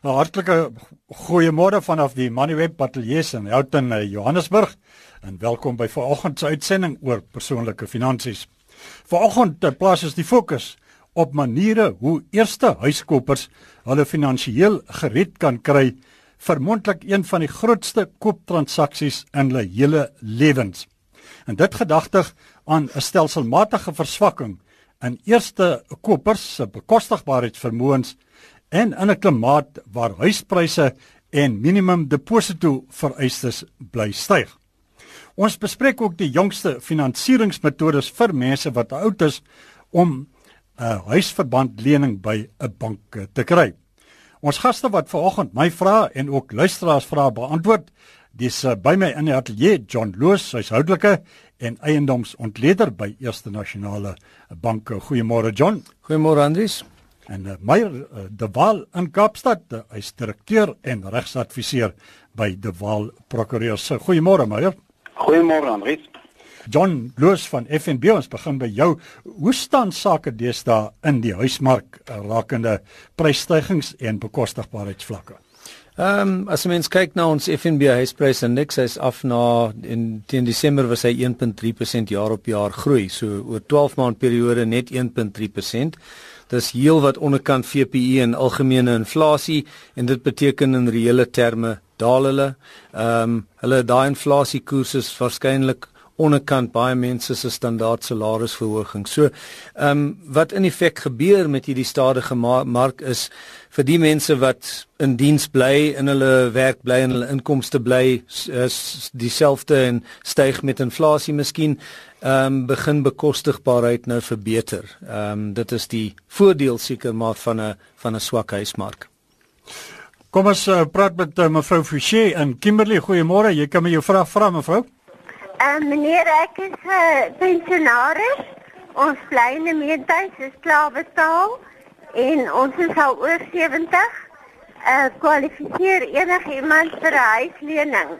'n Hartlike goeiemôre vanaf die Moneyweb Ateljee in Houghton, Johannesburg en welkom by vanoggend se uitsending oor persoonlike finansies. Vanoggend eh, plaas ons die fokus op maniere hoe eerste huiskopers hulle finansiëel gered kan kry vir moontlik een van die grootste kooptransaksies in hulle hele lewens. En dit gedagtig aan 'n stelselmatige verswakking in eerste kopers se bekostigbaarheidsvermoëns en in 'n klimaat waar huispryse en minimum deposito vereistes bly styg. Ons bespreek ook die jongste finansieringsmetodes vir mense wat oud is om 'n huisverbandlening by 'n bank te kry. Ons gaste wat vanoggend my vrae en ook luisteraars vrae beantwoord, dis uh, by my in die ateljee John Loos, huishoudelike en eiendomsontleder by Eerste Nasionale Bank. Goeiemôre John. Goeiemôre Andries en uh, Meyer uh, De Waal in Kaapstad, uh, hy's direkteur en regsadviseur by De Waal Prokureurs. Goeiemôre Meyer. Goeiemôre Andries. John Loos van FNB ons begin by jou. Hoe staan sake deesdae in die huismark uh, rakende prysstygings en bekostigbaarheidsvlakke? Ehm um, as mens kyk na ons FNB huisprysindeks, hy's af na in teen Desember was hy 1.3% jaar op jaar groei. So oor 12 maand periode net 1.3%. Dis heelwat onderkant VPI en algemene inflasie en dit beteken in reële terme daal hulle. Ehm um, hulle daai inflasiekoers is waarskynlik onderkant baie mense se standaard salarisverhoging. So ehm um, wat in effek gebeur met hierdie stadige mark is vir die mense wat in diens bly, in hulle werk bly en hulle inkomste bly is dieselfde en styg met inflasie miskien ehm um, begin bekostigbaarheid nou verbeter. Ehm um, dit is die voordeel seker maar van 'n van 'n swak huismark. Kom ons uh, praat met uh, mevrou Forsie in Kimberley. Goeiemôre. Jy kan my jou vraag vra mevrou. Uh, meneer ek is 'n uh, pensionaris. Ons bly in 'n meentuis, is klaar betaal en ons is al oor 70. Eh uh, kwalifiseer enige iemand vir 'n huislening?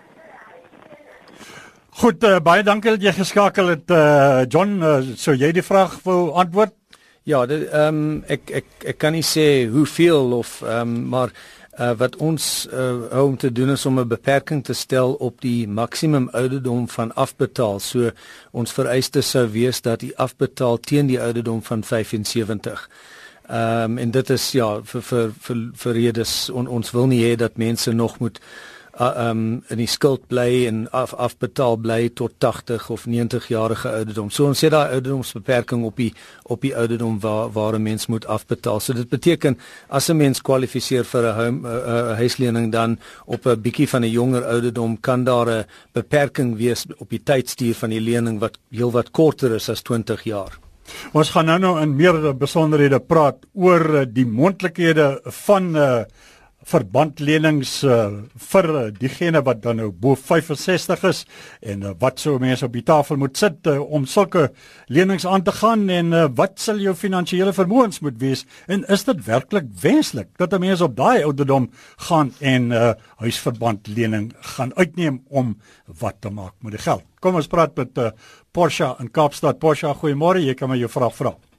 Goed, uh, baie dankie dat jy geskakel het uh, John, uh, sou jy die vraag wou antwoord? Ja, ehm um, ek ek ek kan nie sê hoeveel of ehm um, maar uh, wat ons uh, om te doen is om 'n beperking te stel op die maksimum ouderdom van afbetaal. So ons vereiste sou wees dat die afbetaal teen die ouderdom van 75. Ehm um, en dit is ja vir vir vir, vir redes on, ons wil nie hê dat mense nog moet uh, um in die skuld bly en af afbetaal bly tot 80 of 90 jarige ouderdom. So ons sê daai ouderdomsbeperking op die op die ouderdom waar waar 'n mens moet afbetaal. So dit beteken as 'n mens kwalifiseer vir 'n home 'n huislening dan op 'n bietjie van 'n jonger ouderdom kan daar 'n beperking wees op die tydstuur van die lening wat heelwat korter is as 20 jaar. Ons gaan nou nou in meer besonderhede praat oor die moontlikhede van 'n uh, verbandlenings uh, vir uh, diegene wat dan nou bo 65 is en uh, wat sou mense op die tafel moet sit uh, om sulke lenings aan te gaan en uh, wat sal jou finansiële vermoëns moet wees en is dit werklik wenslik dat 'n mens op daai ouderdom gaan en 'n uh, huisverbandlening gaan uitneem om wat te maak met die geld? Kom ons praat met uh, Porsche in Kaapstad. Porsche goeiemôre. Jy kan my jou vraag vra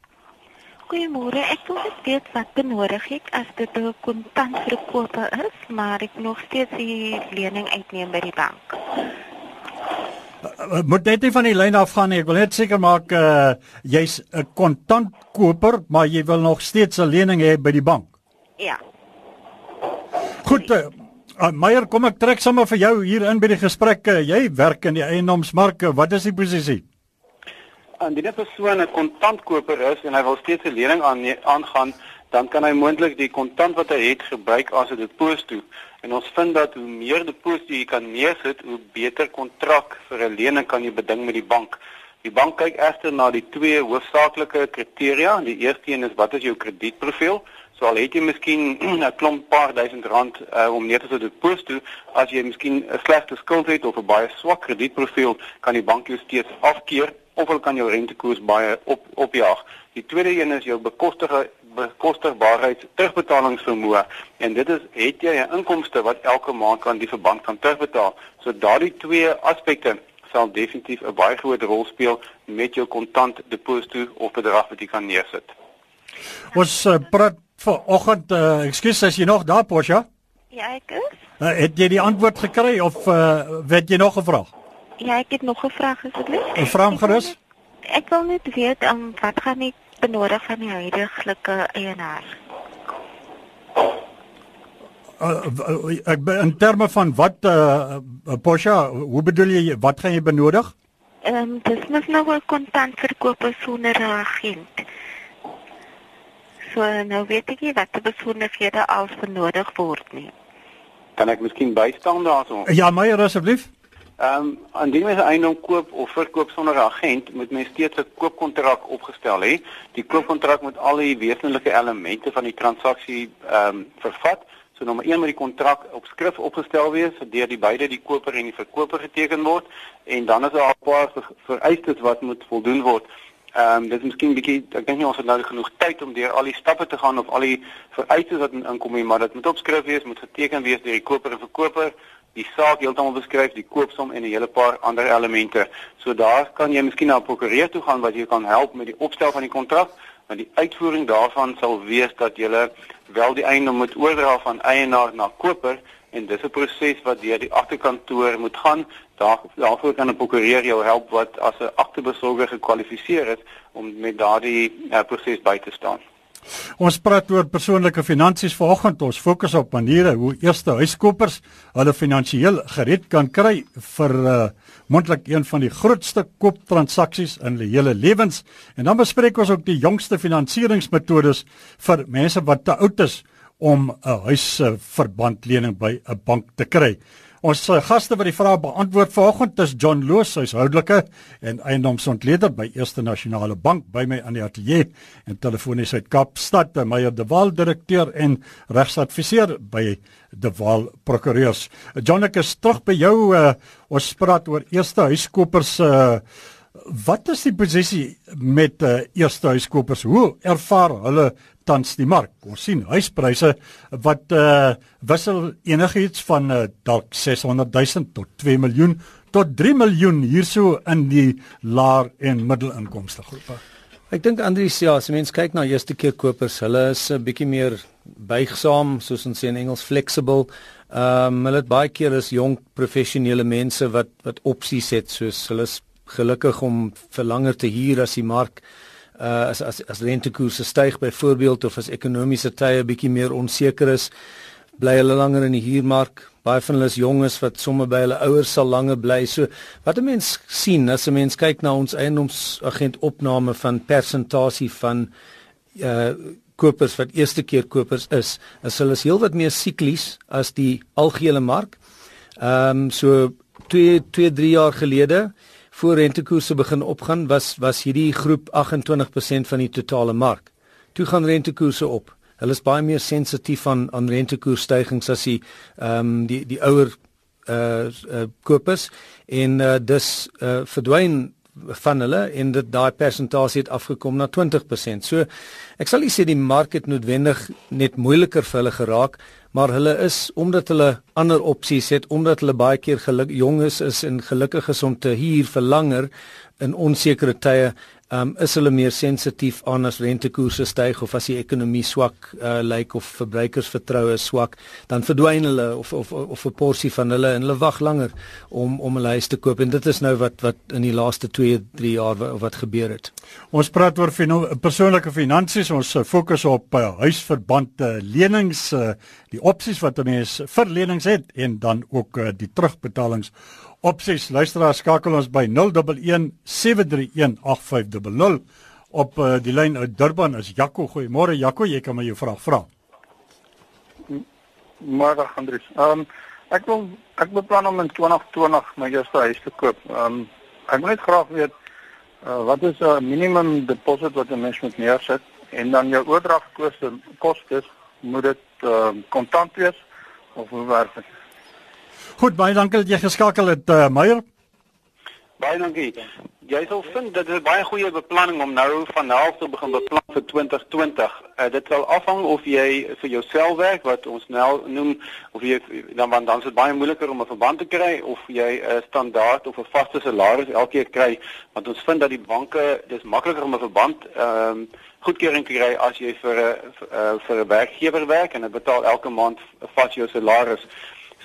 Goeiemôre. Ek wil net weet wat benodig ek as dit 'n kontant verkope is, maar ek nog steeds die lening uitneem by die bank. Uh, moet net nie van die lyn af gaan nie. Ek wil net seker maak uh jy's 'n kontantkoper, maar jy wil nog steeds 'n lening hê by die bank. Ja. Goed. Uh, uh, Meyer, kom ek trek sommer vir jou hier in by die gesprek. Uh, jy werk in die eiendomsmark. Wat is die posisie? Indien 'n persoon 'n kontantkoper is en hy wil steeds 'n lening aan aangaan, dan kan hy moontlik die kontant wat hy het gebruik as 'n deposito. En ons vind dat hoe meer deposito jy kan neersit, hoe beter kontrak vir 'n lening kan jy beding met die bank. Die bank kyk egter na die twee hoofsaaklike kriteria. Die eerste een is wat is jou kredietprofiel? So al het jy miskien 'n klomp paar duisend rand uh, om neer te sit deposito, as jy miskien 'n slegte skuld het of 'n baie swak kredietprofiel, kan die bank jou steeds afkeer of hulle kan jou rentekoers baie op opjaag. Die tweede een is jou bekostige bekostigbaarheid terugbetalingsvermoë en dit is het jy 'n inkomste wat elke maand kan die verband kan terugbetaal. So daardie twee aspekte sal definitief 'n baie groot rol speel met jou kontant deposito of bedrag wat jy kan neersit. Ons uh, praat vanoggend, uh, ekskuus, is jy nog daar, Posha? Ja, ek is. Uh, het jy die antwoord gekry of uh, weet jy nog 'n vraag? Ja, ek het nog 'n vraag asseblief. 'n Vraag gerus. Ek wil net weet um, wat gaan ek benodig van die huidige eienaar? Uh, uh, ek be- in terme van wat uh, Posha, hoe bedoel jy wat gaan jy benodig? Ehm um, dis mos nou 'n kontant verkoop sonder 'n agent. So nou weet ek nie wat die besonderhede als benodig word nie. Kan ek miskien bystaan daarso? Ja, Meyer asseblief. Ehm um, indien mens 'n eiendom koop of verkoop sonder 'n agent, moet mens steeds 'n koopkontrak opgestel hê. Die koopkontrak moet al die wesenlike elemente van die transaksie ehm um, vervat. So nommer 1 moet die kontrak op skrif opgestel wees deur die beide die koper en die verkoper geteken word en dan is daar 'n paar ver- vereistes wat moet voldoen word. Ehm um, dit is miskien bietjie ek dink nie ons het nou genoeg tyd om deur al die stappe te gaan of al die vereistes wat in- inkom nie, maar dit moet op skrif wees, moet geteken wees deur die koper en verkoper, die saak heeltemal beskryf, die koopsom en 'n hele paar ander elemente. So daar kan jy miskien na 'n prokureur toe gaan wat jou kan help met die opstel van die kontrak, maar die uitvoering daarvan sal wees dat jy wel die eiendom moet oordra van eienaar na koper en dis 'n proses wat deur die agterkantoor moet gaan. Daar daarvoor kan 'n prokureur jou help wat as 'n agterbesorger gekwalifiseer is om met daardie uh, proses by te staan. Ons praat oor persoonlike finansies vanoggend. Ons fokus op maniere hoe eerste huiskopers hulle finansiëel gered kan kry vir uh, moontlik een van die grootste kooptransaksies in hulle hele lewens. En dan bespreek ons ook die jongste finansieringsmetodes vir mense wat te oud is om 'n huisverbandlening by 'n bank te kry. Ons uh, gaste wat die vrae beantwoord vanoggend is John Loos, hy's houdelike en eiendomsontleder by Eerste Nasionale Bank by my aan die ateljee en telefonies uit Kaapstad, uh, Meyer de Waal direkteur en regsadviseur by de Waal prokureurs. John ek is terug by jou uh, ons praat oor eerste huiskopers uh, Wat is die posisie met uh, eerste huiskopers? Hoe ervaar hulle tans die mark? Ons sien huispryse wat uh, wissel enigiets van uh, dalk 600 000 tot 2 miljoen tot 3 miljoen hierso in die laer en middelinkomste groepe. Ek dink Andries ja, as mens kyk na eerste keer kopers, hulle is 'n bietjie meer buigsaam, soos ons sê in Engels flexible. Ehm um, hulle het baie keer is jong professionele mense wat wat opsies het, soos hulle is gelukkig om vir langer te huur as die mark uh, as as as rentekoerse styg byvoorbeeld of as ekonomiese tye bietjie meer onseker is, bly hulle langer in die huurmark. Baie van hulle is jonges wat sommer by hulle ouers sal langer bly. So wat 'n mens sien as 'n mens kyk na ons eiendomsagent opname van persentasie van uh kopers wat eerste keer kopers is, is hulle is heelwat meer siklies as die algehele mark. Ehm um, so 2 2 3 jaar gelede voor rentekoerse begin opgaan was was hierdie groep 28% van die totale mark. Toe gaan rentekoerse op. Hulle is baie meer sensitief aan aan rentekoersstygings as die ehm um, die die ouer uh, uh kopers en uh, dus uh verdwyn van hulle en dit daai persentasie het afgekom na 20%. So ek sal nie sê die mark het noodwendig net moeiliker vir hulle geraak, maar hulle is omdat hulle ander opsies het, omdat hulle baie keer geluk jong is, is en gelukkig is om te huur vir langer in onsekere tye, um, is hulle meer sensitief aan as rentekoerse styg of as die ekonomie swak uh, lyk of verbruikersvertroue swak, dan verdwyn hulle of of of 'n porsie van hulle en hulle wag langer om om 'n huis te koop en dit is nou wat wat in die laaste 2, 3 jaar wat, wat gebeur het. Ons praat oor persoonlike finansies. Ons uh, fokus op uh, huisverband uh, lenings, uh, die opsies wat 'n mens vir lenings het en dan ook uh, die terugbetalings opsies. Luisteraars skakel ons by 011 731 8500 op uh, die lyn uit Durban is Jaco. Goeiemôre Jaco, jy kan my jou vraag vra. Môre Andries. Ehm um, ek wil ek beplan om in 2020 my eerste huis te koop. Ehm um, ek wil net graag weet uh, wat is 'n minimum deposit wat 'n mens moet neersit en dan jou oordragkoste kostes moet dit ehm uh, kontant wees of hoe werk dit? Goed, baie dankie dat jy geskakel het uh, Meyer. Baie dankie. jy sal vind dit is 'n baie goeie beplanning om nou van nou te begin beplan vir 2020. Uh, dit sal afhang of jy vir jouself werk wat ons nou noem of jy dan want dan is dit baie moeiliker om 'n verband te kry of jy 'n uh, standaard of 'n vaste salaris elke keer kry want ons vind dat die banke dis makliker om 'n verband ehm um, goedkeuring te kry as jy vir 'n vir 'n werkgewer werk en dit betaal elke maand vas jou salaris.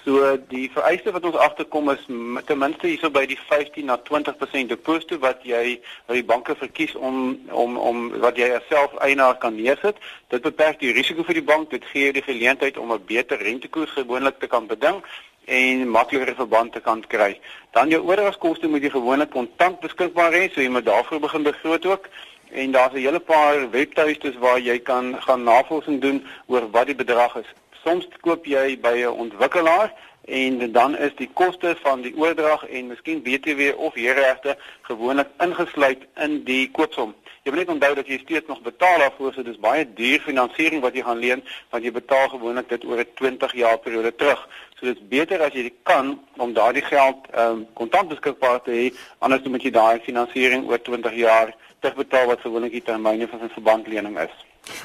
So die vereiste wat ons agterkom is ten minste hierso by die 15 na 20% deposito wat jy by die banke verkies om om om wat jy self eienaar kan neersit. Dit beperk die risiko vir die bank. Dit gee die geleentheid om 'n beter rentekoers gewoonlik te kan beding en makliker verband te kan kry. Dan jou oordragskoste moet jy gewoonlik kontant beskikbaar hê, so jy moet daarvoor begin begroot ook. En daar's 'n hele paar webtuistes waar jy kan gaan navorsing doen oor wat die bedrag is soms koop jy by 'n ontwikkelaar en dan is die koste van die oordrag en miskien BTW of huurregte gewoonlik ingesluit in die koopsom. Jy moet net onthou dat jy steeds nog betaal daarvoor, so dis baie duur finansiering wat jy gaan leen want jy betaal gewoonlik dit oor 'n 20 jaar periode terug. So dit's beter as jy kan om daardie geld ehm um, kontant beskikbaar te hê, anders moet jy daai finansiering oor 20 jaar terugbetaal wat gewoonlik die termyne van 'n verbandlening is.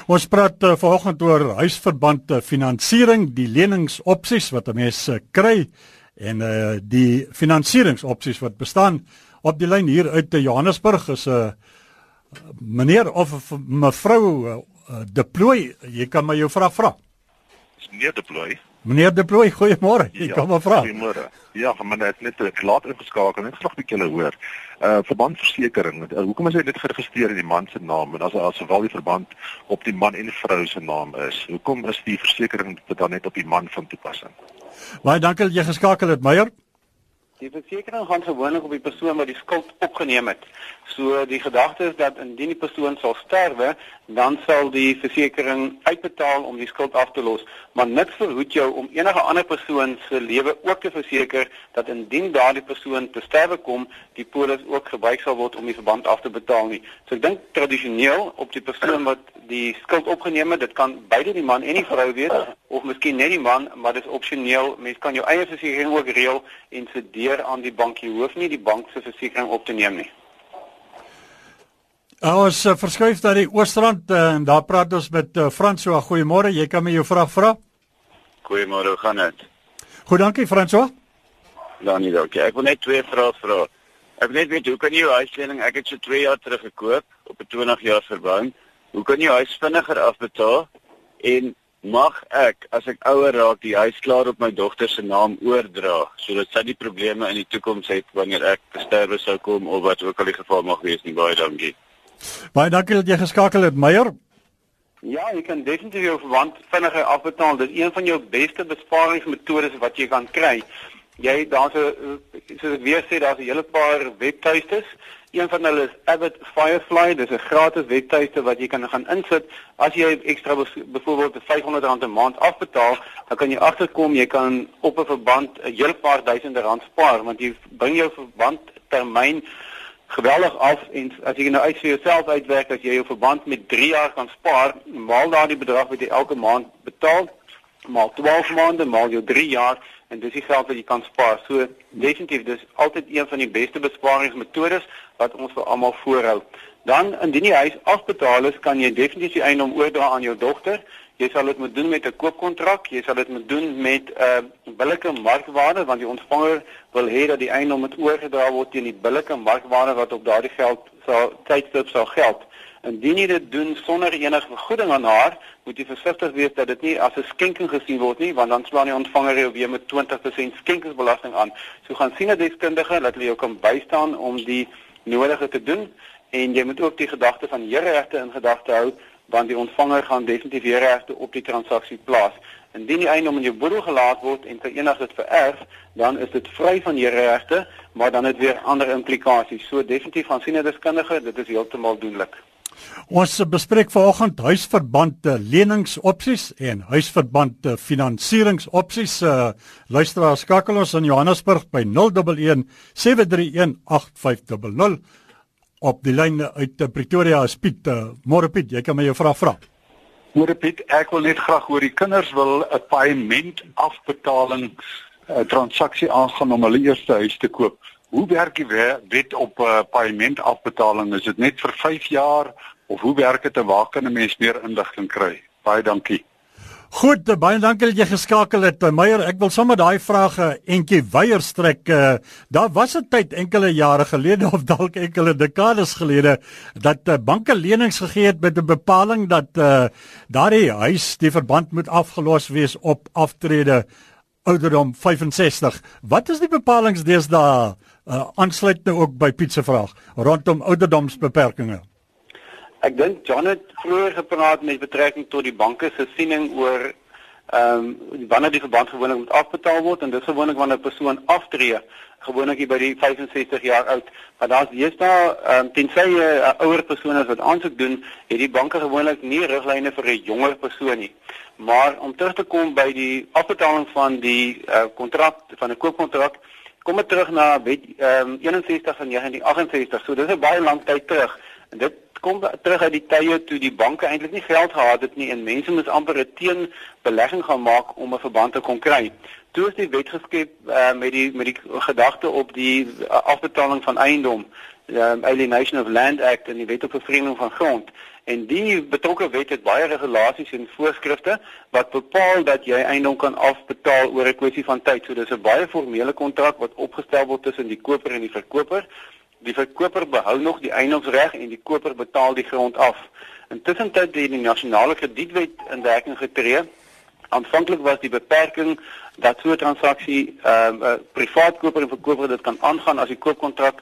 Ons praat uh, vanoggend oor huisverband uh, finansiering, die leningsopsies wat 'n mens uh, kry en uh, die finansieringsopsies wat bestaan. Op die lyn hier uit Johannesburg is 'n uh, meneer of mevrou uh, deploy. Jy kan my jou vraag vra. Meneer deploy? Meneer De Plooy, goeiemôre. Ek ja, kom maar vra. Goeiemôre. Ja, maar net net ek laat ingeskakel net graag 'n bietjie hoor. Uh verbandversekering. Uh, hoekom is dit geregistreer in die man se naam en as as sowel die verband op die man en die vrou se naam is? Hoekom is die versekering dan net op die man van toepassing? Baie dankie dat jy geskakel het, Meyer. Die versekering gaan gewoonlik op die persoon wat die skuld opgeneem het. So die gedagte is dat indien die persoon sal sterwe, dan sal die versekering uitbetaal om die skuld af te los, maar niks verhoed jou om enige ander persoon se lewe ook te verseker dat indien daardie persoon te sterwe kom, die polis ook gebruik sal word om die verband af te betaal nie. So ek dink tradisioneel op die persoon wat die skuld opgeneem het, dit kan beide die man en die vrou wees of miskien net die man, maar dit is opsioneel. Mens kan jou eie versekering ook reël en se deur aan die bank. Jy hoef nie die bank se versekering op te neem nie. Ons uh, verskuif na die Oostrand uh, en daar praat ons met uh, François. Goeiemôre. Jy kan my jou vraag vra? Goeiemôre, hoe gaan dit? Goed, dankie François. Dan nie dankie. Ek wil net twee vrae vra. Ek wil net weet hoe kan jy jou huislening ek het so 2 jaar terug gekoop op 'n 20 jaar verband. Hoe kan jy huis vinniger afbetaal en mag ek as ek ouer raak die huis klaar op my dogter se naam oordra sodat sy die probleme in die toekoms het wanneer ek sterwe sou kom of wat ook al die geval mag wees nie baie dankie. Baie dankie dat jy geskakel het, Meyer. Ja, jy kan definitief jou verwant vinniger afbetaal. Dit is een van jou beste besparingsmetodes wat jy kan kry. Jy daar's 'n soos ek weer sê, daar's 'n hele paar webtuistes. Een van hulle is Avid Firefly. Dis 'n gratis webtuiste wat jy kan gaan insit. As jy ekstra byvoorbeeld R500 'n maand afbetaal, dan kan jy agterkom jy kan op 'n verband 'n hele paar duisende rand spaar want jy bring jou verband termyn geweldig af en as jy nou uit vir jouself uitwerk as jy jou verband met 3 jaar kan spaar, maal daardie bedrag wat jy elke maand betaal, maal 12 maande, maal jou 3 jaar en dis die geld wat jy kan spaar. So definitief dis altyd een van die beste besparingsmetodes wat ons vir almal voorhou. Dan indien jy huis afbetaal is, kan jy definitief die eiendom oordra aan jou dogter Jy sal dit moet doen met 'n koopkontrak, jy sal dit moet doen met 'n uh, billike markwaarde want die ontvanger wil hê dat die eiendom moet oorgedra word teen die billike markwaarde wat op daardie geld sal tydstip sal geld. Indien jy dit doen sonder enige vergoeding aan haar, moet jy versigtig wees dat dit nie as 'n skenking gesien word nie, want dan slaan die ontvanger jou weer met 20% skenkingsbelasting aan. So gaan sien 'n deskundige dat hulle jou kan bystaan om die nodige te doen en jy moet ook die gedagte van heerregte in gedagte hou want die ontvanger gaan definitief weer regte op die transaksie plaas. Indien die eiendom in jou boedel gelaat word en verenig dit vererf, dan is dit vry van heerregte, maar dan het weer ander implikasies. So definitief van sien 'n deskundige, dit is heeltemal doenlik. Ons bespreek vanoggend huisverbande leningsopsies en huisverbande finansieringsopsies. Uh, luisteraars skakel ons in Johannesburg by 011 731 8500 op die lyn uit Pretoria is Piet. Uh, Môre Piet, jy kan my jou vraag vra. Môre Piet, ek wil net graag hoor die kinders wil 'n paaiement afbetaling 'n uh, transaksie aangaan om hulle eerste huis te koop. Hoe werk die wet op uh, paementafbetaling? Is dit net vir 5 jaar of hoe werk dit en waar kan 'n mens meer inligting kry? Baie dankie. Goed, baie dankie dat jy geskakel het. Eh, Meyer, ek wil sommer daai vrae entjie weier strek. Uh, daar was 'n tyd enkele jare gelede of dalk enkele dekades gelede dat uh, banke lenings gegee het met 'n bepaling dat uh, daardie huis die verband moet afgelos wees op aftrede ouderdom 65. Wat is die bepalinge deesdae? Uh, aansluit nou ook by Piet se vraag rondom ouderdomsbeperkings. Ek dink John het vroeër gepraat met betrekking tot die banke se siening oor ehm um, wanneer die verband gewoonlik moet afbetaal word en dis gewoonlik wanneer 'n persoon aftree, gewoonlik by die 65 jaar oud. Maar daar's deesdae ehm um, tensy 'n uh, ouer persoon is wat aansoek doen, het die banke gewoonlik nie riglyne vir 'n jonger persoon nie. Maar om terug te kom by die afbetaling van die kontrak uh, van 'n koopkontrak, kom dit terug na wet ehm um, 61 van 1968. So dis 'n baie lang tyd terug. En dit kom terug uit die tye toe die banke eintlik nie geld gehad het nie en mense moes amper 'n teenbelegging gaan maak om 'n verband te kon kry. Toe is die wet geskep uh, met die met die gedagte op die uh, afbetaling van eiendom, um, Alienation of Land Act en die wet op vervreemding van grond. En die betrokke wet het baie regulasies en voorskrifte wat bepaal dat jy eiendom kan afbetaal oor 'n kwessie van tyd. So dis 'n baie formele kontrak wat opgestel word tussen die koper en die verkoper Die verkoper behou nog die eiendomsreg en die koper betaal die grond af. Intussen het die nasionale kredietwet in werking getree. Aanvanklik was die beperking dat so 'n transaksie ehm um, 'n privaat koper en verkoper dit kan aangaan as die koopkontrak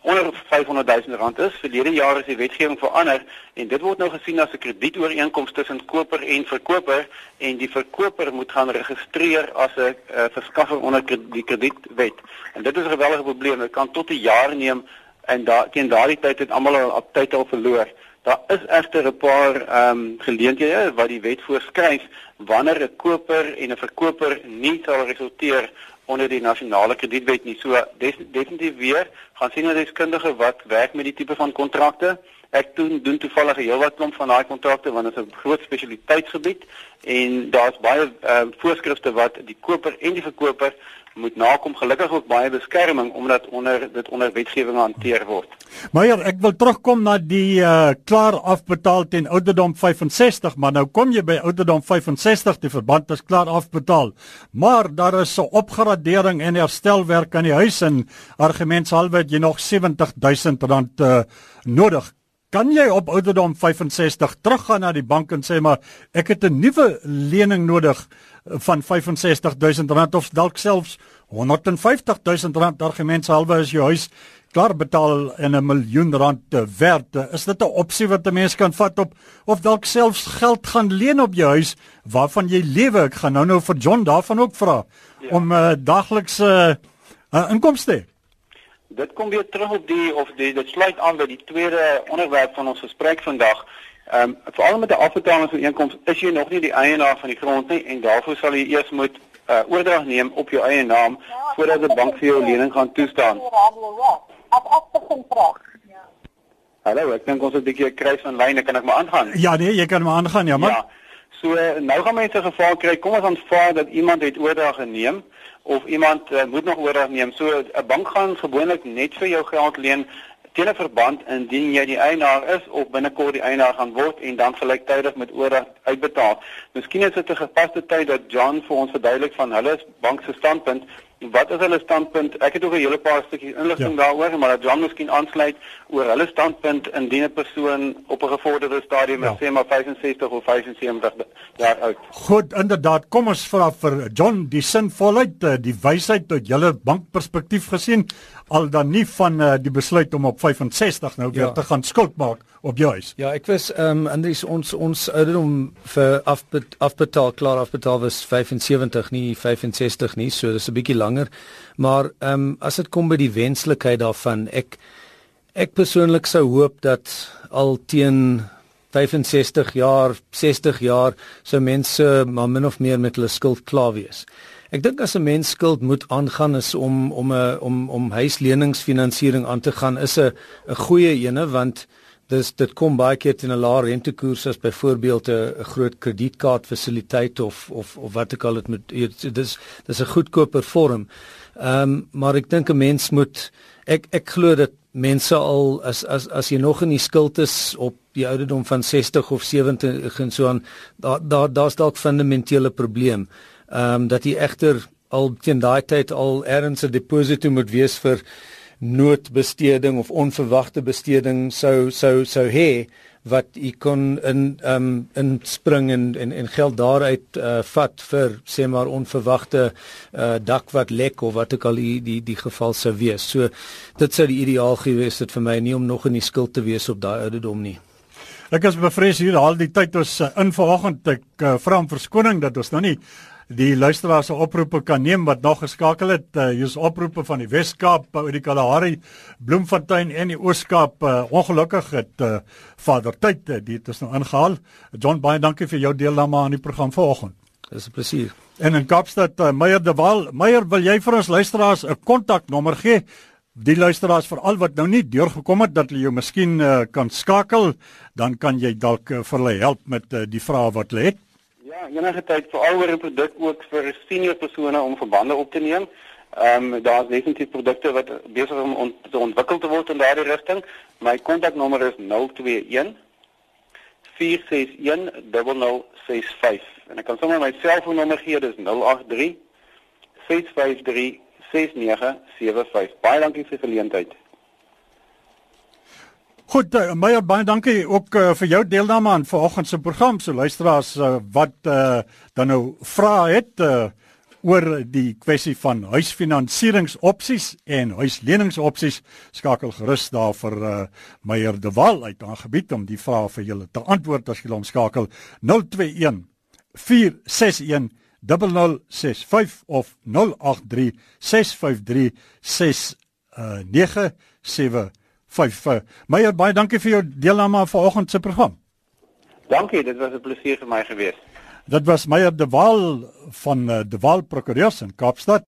onder 500 000 rand is. Verlede jaar is die wetgewing verander en dit word nou gesien as 'n kredieooreenkoms tussen koper en verkoper en die verkoper moet gaan registreer as 'n uh, verskaffer onder die kredietwet. En dit is 'n gewellige probleem. Dit kan tot 'n jaar neem en daar teen daardie tyd het almal al tyd al verloor. Daar is egter 'n paar ehm um, geleenthede wat die wet voorskryf wanneer 'n koper en 'n verkoper nie sal resulteer onder die nasionale kredietwet nie. So des, definitief weer gaan sien 'n deskundige wat werk met die tipe van kontrakte. Ek doen doen toevallig 'n heelwat klomp van daai kontrakte want dit is 'n groot spesialiteitsgebied en daar's baie uh, voorskrifte wat die koper en die verkoper moet nakom gelukkig ook baie beskerming omdat onder dit onder wetgewing hanteer word. Meyer, ek wil terugkom na die uh, klaar afbetaal teen ouderdom 65, maar nou kom jy by ouderdom 65, die verband is klaar afbetaal. Maar daar is 'n opgradering en herstelwerk aan die huis en argumentshalwe jy nog 70000 rand uh, nodig. Kan jy op ouderdom 65 teruggaan na die bank en sê maar ek het 'n nuwe lening nodig van 65000 rand of dalk selfs 150000 rand argumentshalwe as jou huis klaar betaal en 'n miljoen rand te werd. Is dit 'n opsie wat 'n mens kan vat op of dalk selfs geld gaan leen op jou huis waarvan jy lewe? Ek gaan nou nou vir John daarvan ook vra ja. om 'n uh, daglikse uh, inkomste. Dit kom weer terug op die of die dit sluit aan by die tweede onderwerp van ons gesprek vandag. Ehm um, veral met 'n afbetalingsooreenkoms is jy nog nie die eienaar van die grond nie en daarvoor sal jy eers moet uh, oordrag neem op jou eie naam voordat die bank vir jou lening gaan toestaan. As ek begin praat. Hallo, ek dink ons het 'n bietjie 'n kruis van lyne, kan ek maar aangaan? Ja nee, jy kan maar aangaan, ja man. Ja. So nou gaan mense geval kry. Kom ons aanvaar dat iemand het oordrag geneem of iemand uh, moet nog oordrag neem. So 'n bank gaan gewoonlik net vir jou geld leen teen 'n verband indien jy die eienaar is of binnekort die eienaar gaan word en dan gelyktydig met oordrag uitbetaal. Miskien is dit 'n gepaste tyd dat John vir ons verduidelik van hulle bank se standpunt Wat is hulle standpunt? Ek het ook 'n hele paar stukkies inligting ja. daaroor, maar dat John miskien aansluit oor hulle standpunt indien 'n persoon op 'n gevorderde stadium ja. sê maar 65 of 75 jaar oud. Goed, inderdaad. Kom ons vra vir John die sinvolheid, eh, die wysheid uit julle bankperspektief gesien, al dan nie van uh, die besluit om op 65 nou weer ja. te gaan skuld maak op jou huis. Ja, ek was ehm um, Andries ons ons ouderdom vir afbet, afbetaal klaar afbetaal was 75 nie 65 nie, so dis 'n bietjie langer. Maar ehm um, as dit kom by die wenslikheid daarvan, ek ek persoonlik sou hoop dat al teen 65 jaar, 60 jaar sou mense maar min of meer met hulle skuld klaar wees. Ek dink as 'n mens skuld moet aangaan is om om 'n om om huisleningsfinansiering aan te gaan is 'n 'n goeie ene want dis dit kom baie keer teen 'n lae rentekoers as byvoorbeeld 'n groot kredietkaart fasiliteit of of of wat ek al dit met dis dis 'n goedkoper vorm. Ehm um, maar ek dink 'n mens moet ek ek glo dat mense al as as as jy nog in die skuld is op die ouderdom van 60 of 70 en so aan daar daar daar's dalk fundamentele probleem. Ehm um, dat jy egter al teen daai tyd al 'n deposito moet wees vir noodbesteding of onverwagte besteding sou sou sou hê wat u kon in ehm um, inspring en en en geld daaruit uh, vat vir sê maar onverwagte uh, dak wat lek of wat ook al die die die geval sou wees. So dit sou die ideaal gewees het vir my nie om nog in die skuld te wees op daai ouderdom nie. Ek is bevrees hier al die tyd ons uh, in vanoggend ek uh, vra om verskoning dat ons nou nie die luisteraars se oproepe kan neem wat nog geskakel het. Uh, hier's oproepe van die Wes-Kaap, oor uh, die Kalahari, Bloemfontein en die Oos-Kaap. Uh, ongelukkig het uh, Vader Tyd uh, dit is nou ingehaal. John baie dankie vir jou deelname aan die program vanoggend. Dis 'n plesier. En in Kaapstad, uh, Meyer de Wal, Meyer, wil jy vir ons luisteraars 'n kontaknommer gee? Die luisteraars veral wat nou nie deurgekom het dat hulle jou miskien uh, kan skakel, dan kan jy dalk uh, vir hulle help met uh, die vrae wat hulle het. Ja, enige tyd veral oor 'n produk ook vir senior persone om verbande op te neem. Ehm um, daar's definitief produkte wat besig om on, te ontwikkel te word in daardie rigting. My kontaknommer is 021 461 0065 en ek kan sommer my selfoonnommer gee, dis 083 653 6975. Baie dankie vir die geleentheid. Goed, uh, Meyer, baie dankie ook uh, vir jou deelname aan vanoggend se program. So luisteraars uh, wat uh, dan nou vra het uh, oor die kwessie van huisfinansieringsopsies en huisleningsopsies, skakel gerus daar vir uh, Meyer de Wal uit aangebied om die vrae vir julle te antwoord as julle hom skakel 021 461 0065 of 083 653 6975 5. Uh, Meyer, baie dankie vir jou deelname aan vanoggend se program. Dankie, dit was 'n plesier vir my gewees. Dit was Meyer de Waal van uh, de Waal Prokureurs in Kaapstad.